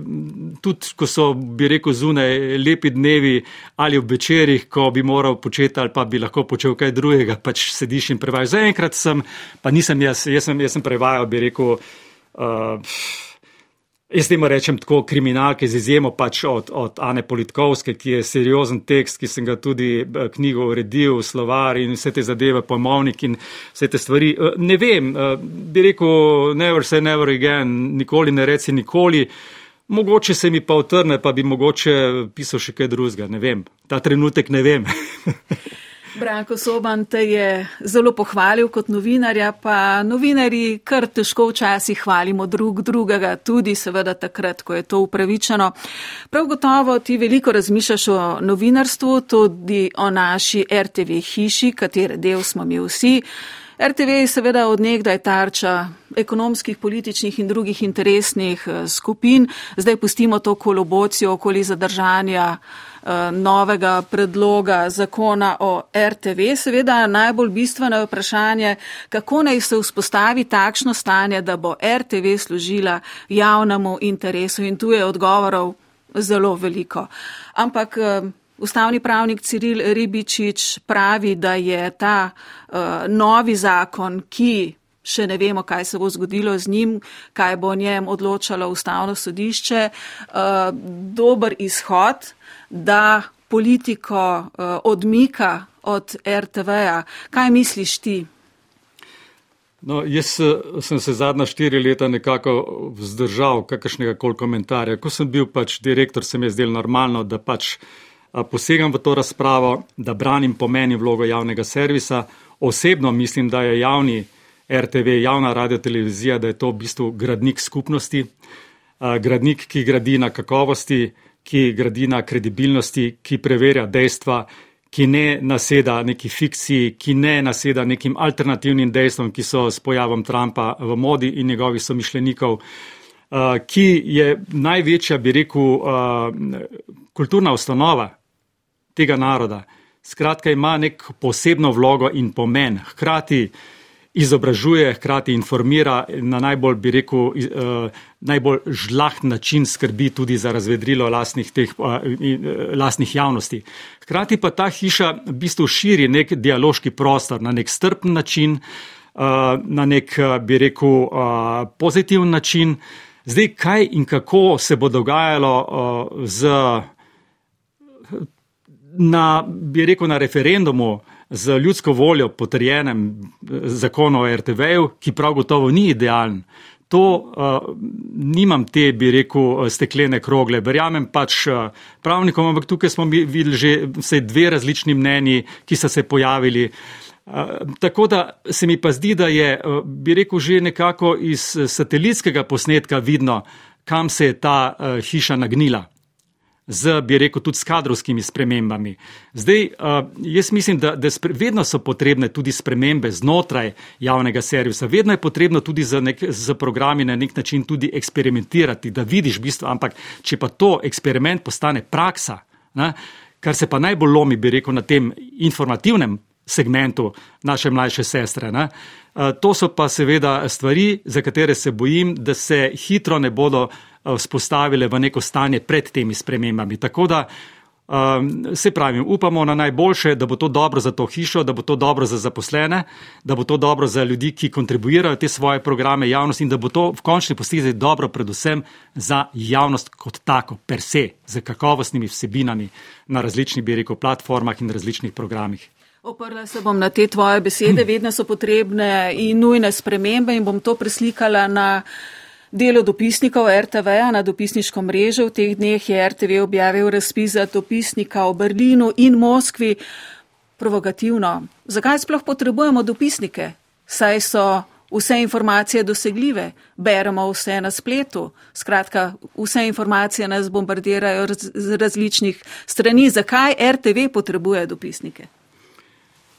tudi ko so, bi rekel, zunaj lepi dnevi ali ob večerjih, ko bi moral početi ali pa bi lahko počel kaj drugega, pač sediš in prevajaš. Zaenkrat sem, pa nisem jaz, jaz sem, jaz sem prevajal, bi rekel. Uh, Jaz temu rečem tako kriminalke z izjemo pač od, od Ane Politkovske, ki je seriozen tekst, ki sem ga tudi eh, knjigo uredil, slovar in vse te zadeve, pojmovnik in vse te stvari. Eh, ne vem, eh, bi rekel, never say never again, nikoli ne reci nikoli. Mogoče se mi pa otrne, pa bi mogoče pisal še kaj drugega, ne vem. Ta trenutek ne vem. <laughs> Branko Soban te je zelo pohvalil kot novinarja, pa novinari kar težko včasih hvalimo drug drugega, tudi seveda takrat, ko je to upravičeno. Prav gotovo ti veliko razmišljaš o novinarstvu, tudi o naši RTV hiši, katere del smo mi vsi. RTV je seveda odnegdaj tarča ekonomskih, političnih in drugih interesnih eh, skupin. Zdaj pustimo to kolobocijo okoli zadržanja novega predloga zakona o RTV. Seveda najbolj bistveno je vprašanje, kako naj se vzpostavi takšno stanje, da bo RTV služila javnemu interesu in tu je odgovorov zelo veliko. Ampak eh, Ustavni pravnik Ciril Ribičič pravi, da je ta uh, novi zakon, ki še ne vemo, kaj se bo zgodilo z njim, kaj bo o njem odločalo ustavno sodišče, uh, dober izhod, da politiko uh, odmika od RTV-ja. Kaj misliš ti? No, jaz sem se zadnja štiri leta nekako vzdržal kakršnega koli komentarja. Ko sem bil pač direktor, se mi je zdelo normalno, da pač posegam v to razpravo, da branim pomen in vlogo javnega servisa. Osebno mislim, da je javni RTV, javna radiotelevizija, da je to v bistvu gradnik skupnosti, gradnik, ki gradi na kakovosti, ki gradi na kredibilnosti, ki preverja dejstva, ki ne naseda neki fikciji, ki ne naseda nekim alternativnim dejstvom, ki so s pojavom Trumpa v modi in njegovih somišljenikov, ki je največja, bi rekel, kulturna ustanova tega naroda. Skratka, ima nek posebno vlogo in pomen. Hkrati izobražuje, hkrati informira na najbolj, bi rekel, uh, najbolj žlaht način skrbi tudi za razvedrilo lastnih, teh, uh, uh, lastnih javnosti. Hkrati pa ta hiša v bistvu širi nek dialoški prostor na nek strpen način, uh, na nek, bi rekel, uh, pozitiven način. Zdaj, kaj in kako se bo dogajalo uh, z na, bi rekel, na referendumu z ljudsko voljo potrjenem eh, zakonu o RTV-ju, ki prav gotovo ni idealen. To uh, nimam te, bi rekel, steklene krogle. Verjamem pač uh, pravnikom, ampak tukaj smo videli že vse dve različni mnenji, ki so se pojavili. Uh, tako da se mi pa zdi, da je, uh, bi rekel, že nekako iz satelitskega posnetka vidno, kam se je ta uh, hiša nagnila z, bi rekel, tudi s kadrovskimi spremembami. Zdaj, uh, jaz mislim, da, da spre, vedno so potrebne tudi spremembe znotraj javnega servisa, vedno je potrebno tudi za, nek, za programi na nek način tudi eksperimentirati, da vidiš bistvo, ampak če pa to eksperiment postane praksa, ne, kar se pa najbolj lomi, bi rekel, na tem informativnem segmentu naše mlajše sestre. Ne, To so pa seveda stvari, za katere se bojim, da se hitro ne bodo Eh, vzpostavile v neko stanje pred temi spremembami. Tako da um, se pravim, upamo na najboljše, da bo to dobro za to hišo, da bo to dobro za zaposlene, da bo to dobro za ljudi, ki kontribuirajo te svoje programe javnosti in da bo to v končni posledici dobro predvsem za javnost kot tako, per se, z kakovostnimi vsebinami na različnih, bi rekel, platformah in različnih programih. Oprla se bom na te tvoje besede, vedno so potrebne in nujne spremembe in bom to preslikala na Delo dopisnikov RTV-ja na dopisniško mrežo v teh dneh je RTV objavil razpis za dopisnika v Berlinu in Moskvi. Provokativno. Zakaj sploh potrebujemo dopisnike? Saj so vse informacije dosegljive, beremo vse na spletu. Skratka, vse informacije nas bombardirajo z različnih strani. Zakaj RTV potrebuje dopisnike?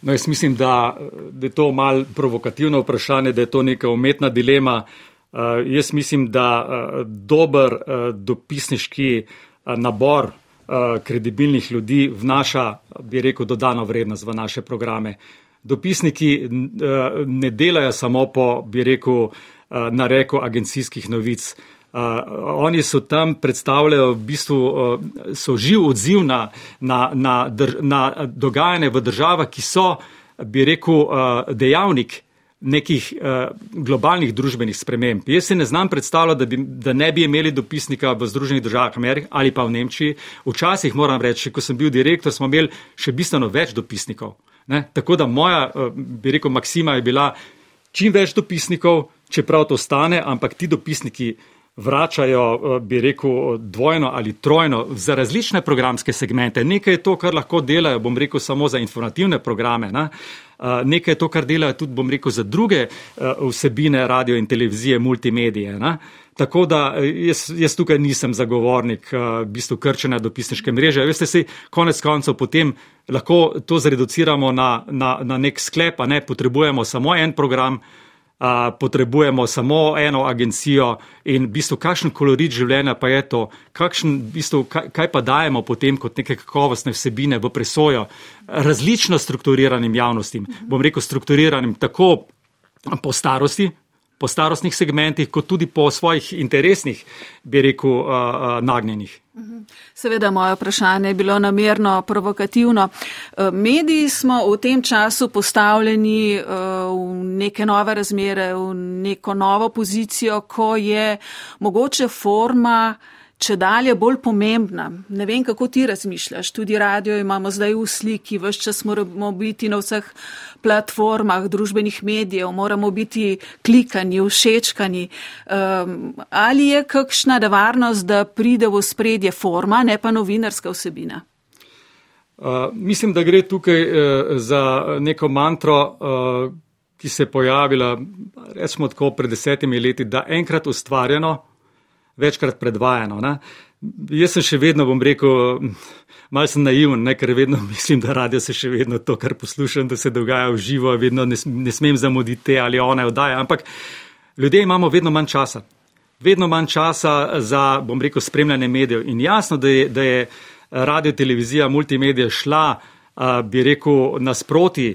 No, jaz mislim, da, da je to mal provokativno vprašanje, da je to neka umetna dilema. Uh, jaz mislim, da uh, dober uh, dopisniški uh, nabor uh, kredibilnih ljudi vnaša, bi rekel, dodano vrednost v naše programe. Dopisniki uh, ne delajo samo po, bi rekel, uh, nareku agencijskih novic. Uh, oni so tam predstavljajo, v bistvu uh, so živ odziv na, na, na, na dogajanje v državah, ki so, bi rekel, uh, dejavnik nekih uh, globalnih družbenih sprememb. Jaz se ne znam predstavljati, da, bi, da ne bi imeli dopisnika v Združenih državah Amerik ali pa v Nemčiji. Včasih moram reči, ko sem bil direktor, smo imeli še bistveno več dopisnikov. Ne? Tako da moja, uh, bi rekel, maksima je bila čim več dopisnikov, čeprav to stane, ampak ti dopisniki vračajo, uh, bi rekel, dvojno ali trojno za različne programske segmente. Nekaj je to, kar lahko delajo, bom rekel, samo za informativne programe. Ne? nekaj to, kar delajo tudi, bom rekel, za druge vsebine radio in televizije, multimedije. Ne? Tako da jaz, jaz tukaj nisem zagovornik v bistvu krčene dopisniške mreže. Veste si, konec koncev potem lahko to zreduciramo na, na, na nek sklep, a ne potrebujemo samo en program, potrebujemo samo eno agencijo in v bistvu kakšen kolorit življenja pa je to, kakšen, v bistvu, kaj, kaj pa dajemo potem kot neke kakovostne vsebine v presojo različno strukturiranim javnostim, bom rekel strukturiranim tako po starosti, po starostnih segmentih, kot tudi po svojih interesnih, bi rekel, nagnjenih. Seveda, moje vprašanje je bilo namerno provokativno. Mediji smo v tem času postavljeni v neke nove razmere, v neko novo pozicijo, ko je mogoče forma če dalje bolj pomembna. Ne vem, kako ti razmišljaš. Tudi radio imamo zdaj v sliki, vse čas moramo biti na vseh platformah družbenih medijev, moramo biti klikani, všečkani. Um, ali je kakšna nevarnost, da pride v spredje forma, ne pa novinarska vsebina? Uh, mislim, da gre tukaj uh, za neko mantro, uh, ki se je pojavila, recimo tako pred desetimi leti, da enkrat ustvarjeno, večkrat predvajano. Ne? Jaz sem še vedno, bom rekel, malo sem naiven, ne? ker vedno <laughs> mislim, da radio se še vedno to, kar poslušam, da se dogaja v živo, vedno ne, ne smem zamuditi te ali one oddaje. Ampak ljudje imamo vedno manj časa. Vedno manj časa za, bom rekel, spremljanje medijev. In jasno, da je, da je radio, televizija, multimedija šla, bi rekel, nasproti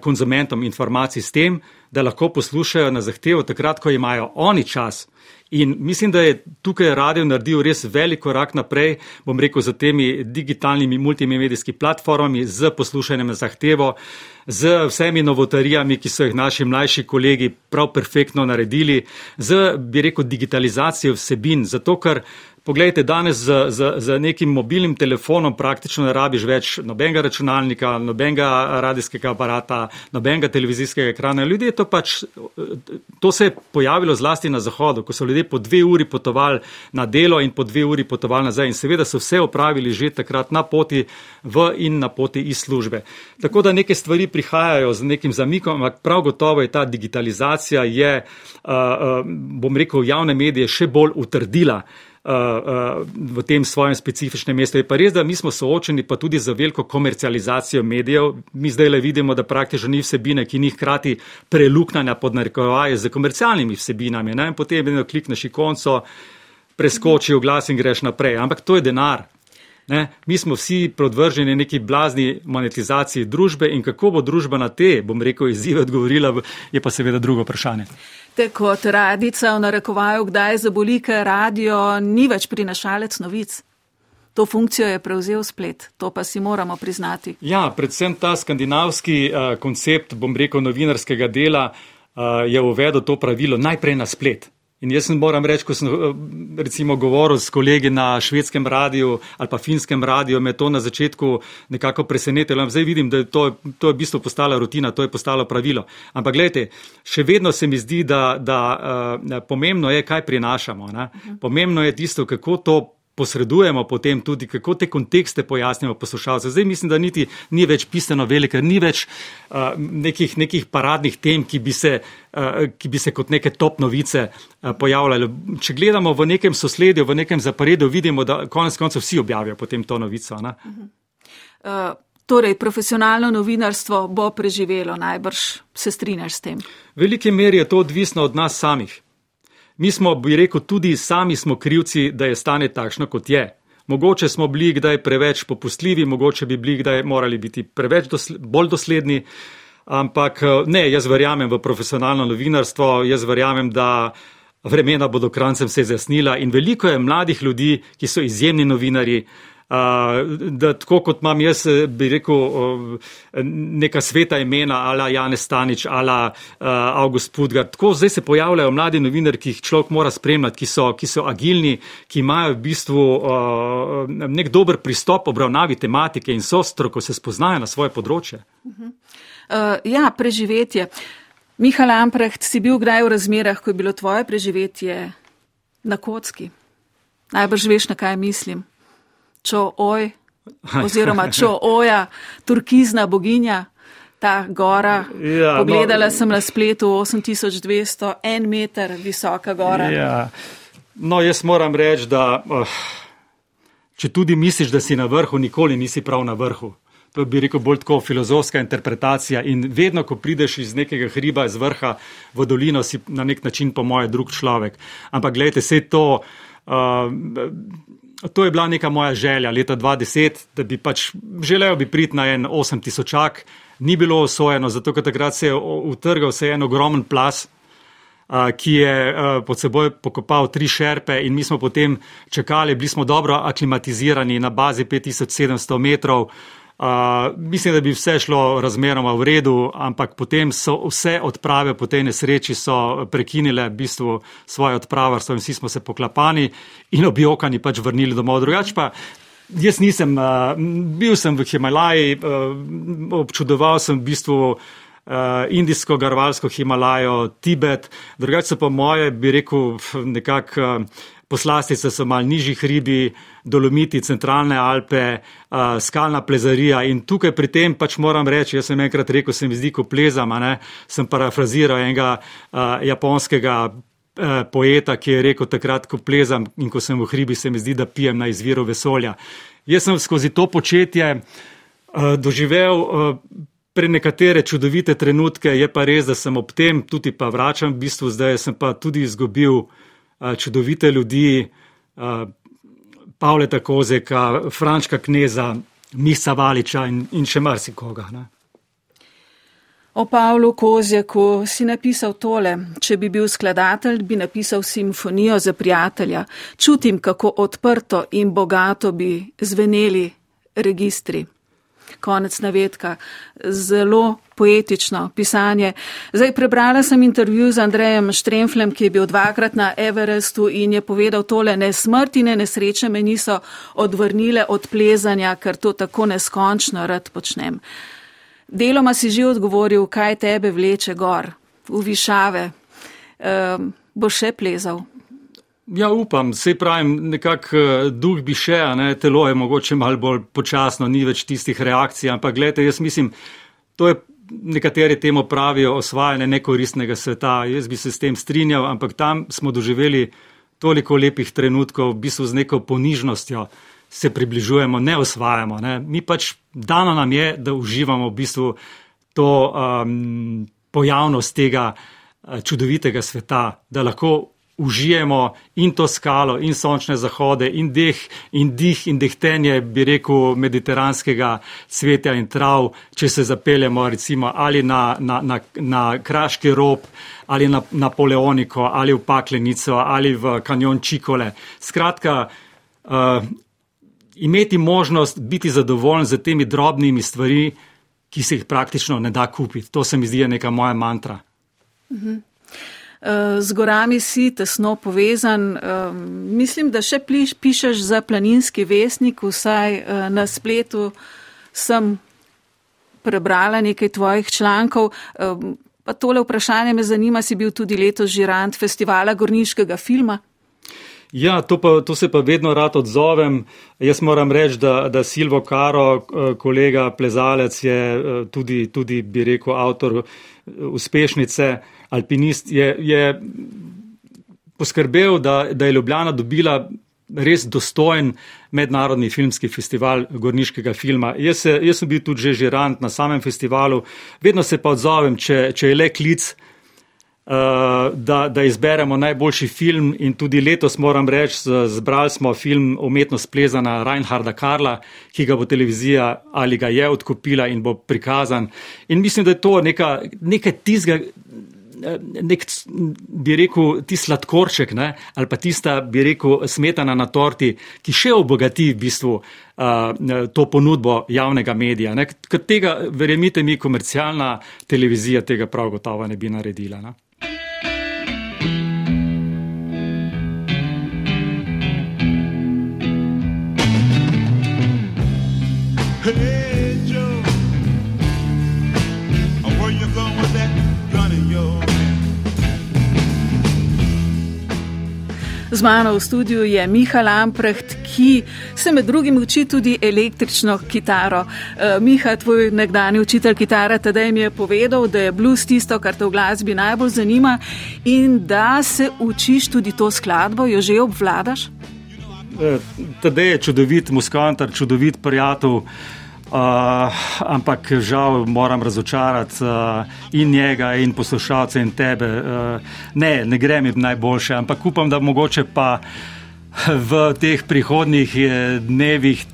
konzumentom informacij s tem, da lahko poslušajo na zahtevo takrat, ko imajo oni čas. In mislim, da je tukaj radio naredil res velik korak naprej, bom rekel, za temi digitalnimi multimedijskimi platformami, z poslušanjem na zahtevo, z vsemi novotarijami, ki so jih naši mlajši kolegi prav perfektno naredili, z, bi rekel, digitalizacijo vsebin, zato ker Poglejte, danes z, z, z nekim mobilnim telefonom praktično ne rabiš več nobenega računalnika, nobenega radijskega aparata, nobenega televizijskega ekrana. Ljudje to pač, to se je pojavilo zlasti na zahodu, ko so ljudje po dve uri potovali na delo in po dve uri potovali nazaj in seveda so vse opravili že takrat na poti v in na poti iz službe. Tako da neke stvari prihajajo z nekim zamikom, ampak prav gotovo je ta digitalizacija, je, uh, uh, bom rekel, javne medije še bolj utrdila. Uh, uh, v tem svojem specifičnem mestu. Je pa res, da mi smo soočeni pa tudi za veliko komercializacijo medijev. Mi zdaj le vidimo, da praktično ni vsebine, ki ni hkrati preluknjena pod narekovaje z komercialnimi vsebinami. Ne? Potem vedno klikneš ikonco, preskoči v glas in greš naprej. Ampak to je denar. Ne? Mi smo vsi podvrženi neki blazni monetizaciji družbe in kako bo družba na te, bom rekel, izzive odgovorila, je pa seveda drugo vprašanje. Te kot radica v narekovaju, kdaj zaboli, ker radio ni več prinašalec novic. To funkcijo je prevzel splet, to pa si moramo priznati. Ja, predvsem ta skandinavski uh, koncept, bom rekel, novinarskega dela uh, je uvedel to pravilo najprej na splet. In jaz moram reči, ko sem eh, recimo govoril s kolegi na švedskem radiju ali pa finskem radiju, me to na začetku nekako presenetilo. Zdaj vidim, da to, to je v bistvu postala rutina, to je postalo pravilo. Ampak gledajte, še vedno se mi zdi, da, da uh, pomembno je, kaj prinašamo. Ne? Pomembno je tisto, kako to posredujemo potem tudi, kako te kontekste pojasnimo poslušalcem. Zdaj mislim, da niti ni več pisano velike, ni več uh, nekih, nekih paradnih tem, ki bi, se, uh, ki bi se kot neke top novice uh, pojavljale. Če gledamo v nekem sosledju, v nekem zaporedju, vidimo, da konec koncev vsi objavijo potem to novico. Uh, torej, profesionalno novinarstvo bo preživelo, najbrž se strinjaš s tem. V veliki meri je to odvisno od nas samih. Mi smo, bi rekel, tudi sami smo krivci, da je stanje takšno, kot je. Mogoče smo bili kdaj preveč popustljivi, mogoče bi bili kdaj morali biti preveč dosle, bolj dosledni, ampak ne, jaz verjamem v profesionalno novinarstvo, jaz verjamem, da vremena bodo krancem se zjasnila in veliko je mladih ljudi, ki so izjemni novinari, da tako kot imam jaz, bi rekel, neka sveta imena, ala Janez Stanič, ala August Pudgar. Tako zdaj se pojavljajo mladi novinari, ki jih človek mora spremljati, ki so, ki so agilni, ki imajo v bistvu nek dober pristop obravnavi tematike in so stroko, se spoznajo na svoje področje. Uh, ja, preživetje. Mihal Amprecht, si bil kdaj v razmerah, ko je bilo tvoje preživetje na kocki? Najbrž veš, na kaj mislim. Čo oj, oziroma čo oja, turkizna boginja, ta gora. Ja, no, Pogledala no, sem na spletu 8200, en meter visoka gora. Ja. No, jaz moram reči, da uh, če tudi misliš, da si na vrhu, nikoli nisi prav na vrhu. To bi rekel bolj tako filozofska interpretacija in vedno, ko prideš iz nekega hriba, iz vrha v dolino, si na nek način po moje drug človek. Ampak gledajte, vse to. Uh, To je bila neka moja želja leta 2010, da bi pač želel bi priti na en 8000, ni bilo osvojeno, zato ker takrat se je utrgal se en ogromen plas, ki je pod seboj pokopal tri šerpe in mi smo potem čakali, bili smo dobro aklimatizirani na bazi 5700 metrov. Uh, mislim, da bi vse šlo razmeroma v redu, ampak potem so vse odprave po tej nesreči prekinile v bistvu svoje odpravarstvo in vsi smo se poklapani in objokani pač vrnili domov. Drugač pa jaz nisem, uh, bil sem v Himalaji, uh, občudoval sem v bistvu uh, indijsko, garvalsko Himalajo, Tibet, drugače pa moje, bi rekel, nekako. Uh, Poslastice so mal nižji hribi, dolomiti, centralne Alpe, uh, skalna plezarija in tukaj pri tem pač moram reči, jaz sem enkrat rekel, se mi zdi, ko plezam, ne, sem parafraziral enega uh, japonskega uh, poeta, ki je rekel takrat, ko plezam in ko sem v hribi, se mi zdi, da pijem na izviru vesolja. Jaz sem skozi to početje uh, doživel uh, pre nekatere čudovite trenutke, je pa res, da sem ob tem tudi pa vračam, v bistvu zdaj sem pa tudi izgubil čudovite ljudi, Pavleta Kozeka, Frančka Kneza, Misa Valiča in, in še marsikoga. Ne? O Pavlu Kozjaku si napisal tole: Če bi bil skladatelj, bi napisal simfonijo za prijatelja. Čutim, kako odprto in bogato bi zveneli registri konec navedka. Zelo poetično pisanje. Zdaj prebrala sem intervju z Andrejem Štremflem, ki je bil dvakrat na Everestu in je povedal tole, ne smrti, ne nesreče me niso odvrnile od plezanja, ker to tako neskončno rad počnem. Deloma si že odgovoril, kaj tebe vleče gor, v višave. Um, bo še plezal, Ja, upam, se pravim, nekako eh, duh bi še, ne, telo je mogoče malo bolj počasno, ni več tistih reakcij, ampak gledajte, jaz mislim, to je nekateri temu pravijo osvajanje nekoristnega sveta. Jaz bi se s tem strinjal, ampak tam smo doživeli toliko lepih trenutkov, v bistvu z neko ponižnostjo se približujemo, ne osvajamo. Ne. Mi pač dano nam je, da uživamo v bistvu to um, pojavnost tega uh, čudovitega sveta, da lahko užijemo in to skalo, in sončne zahode, in deh, in dih, in dehtenje, bi rekel, mediteranskega cvetja in trav, če se zapeljemo recimo ali na, na, na, na Kraški rob, ali na Napoleoniko, ali v Paklenico, ali v kanjon Čikole. Skratka, uh, imeti možnost biti zadovoljen z temi drobnimi stvari, ki se jih praktično ne da kupiti. To se mi zdi neka moja mantra. Mhm. Eh, z gorami si tesno povezan. Eh, mislim, da še pišeš za planinski vesnik, vsaj eh, na spletu sem prebrala nekaj tvojih člankov. Pa tole vprašanje me zanima, si bil tudi letos žirant festivala gorniškega filma. Ja, to, pa, to se pa vedno rad odzovem. Jaz moram reči, da, da Silvo Karo, kolega plezalec, je tudi, tudi bi rekel, avtor uspešnice alpinist, je, je poskrbel, da, da je Ljubljana dobila res dostojen mednarodni filmski festival gorniškega filma. Jaz, se, jaz sem bil tudi že žirant na samem festivalu, vedno se pa odzovem, če, če je le klic. Uh, da, da izberemo najboljši film, in tudi letos moram reči, zbrali smo film Umetnost plezana Reinharda Karla, ki ga bo televizija ali ga je odkupila in bo prikazan. In mislim, da je to neka, nekaj tizga, nek, bi rekel, ti sladkorček ne, ali pa tista, bi rekel, smetana na torti, ki še obogati v bistvu uh, to ponudbo javnega medija. Ker tega, verjemite mi, komercialna televizija tega prav gotovo ne bi naredila. Ne. Z mano v studiu je Miha Lamprecht, ki se med drugim uči tudi električno kitaro. Uh, Miha, tvoj nekdani učitelj kitare, tedaj mi je povedal, da je blues tisto, kar te v glasbi najbolj zanima in da se učiš tudi to skladbo, jo že obvladaš. Uh, tedaj je čudovit muskantar, čudovit prijatelj. Uh, ampak žal moram razočarati uh, in njega, in poslušalce, in tebe. Uh, ne, ne gre mi najboljše, ampak upam, da mogoče pa v teh prihodnjih dnevih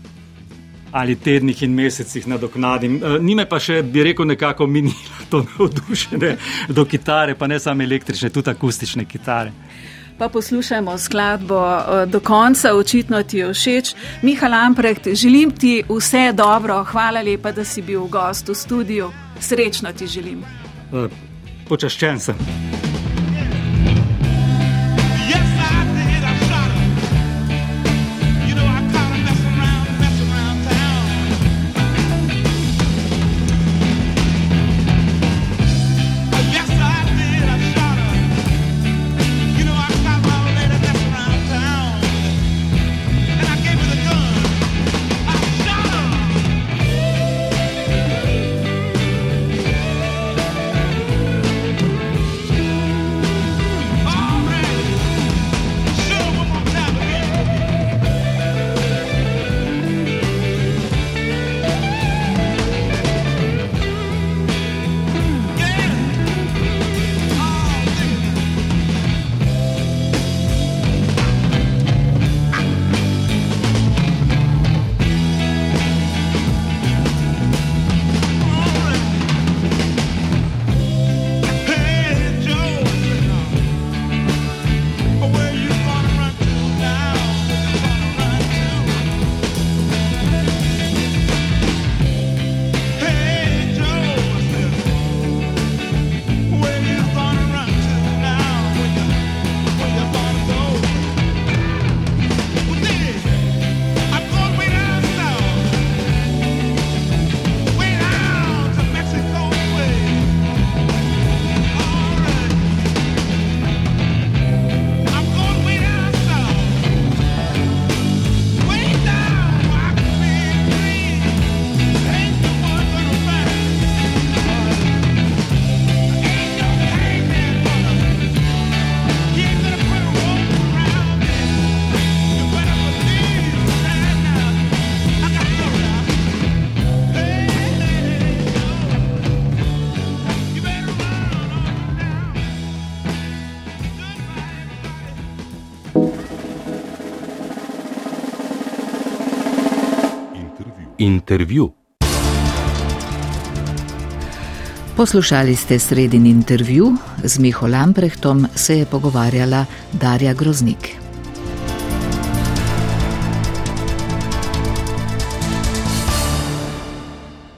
ali tednih in mesecih nadoknadim. Uh, Nime pa še, bi rekel, nekako minilo to navdušenje do kitare, pa ne samo električne, tudi akustične kitare. Pa poslušajmo skladbo eh, do konca, očitno ti je všeč. Miha Lamprecht, želim ti vse dobro, hvala lepa, da si bil gost v studiu. Srečno ti želim. Eh, počaščen sem. Intervju. Poslušali ste sredin intervju, z Miho Lamprehtom se je pogovarjala Darja Groznik.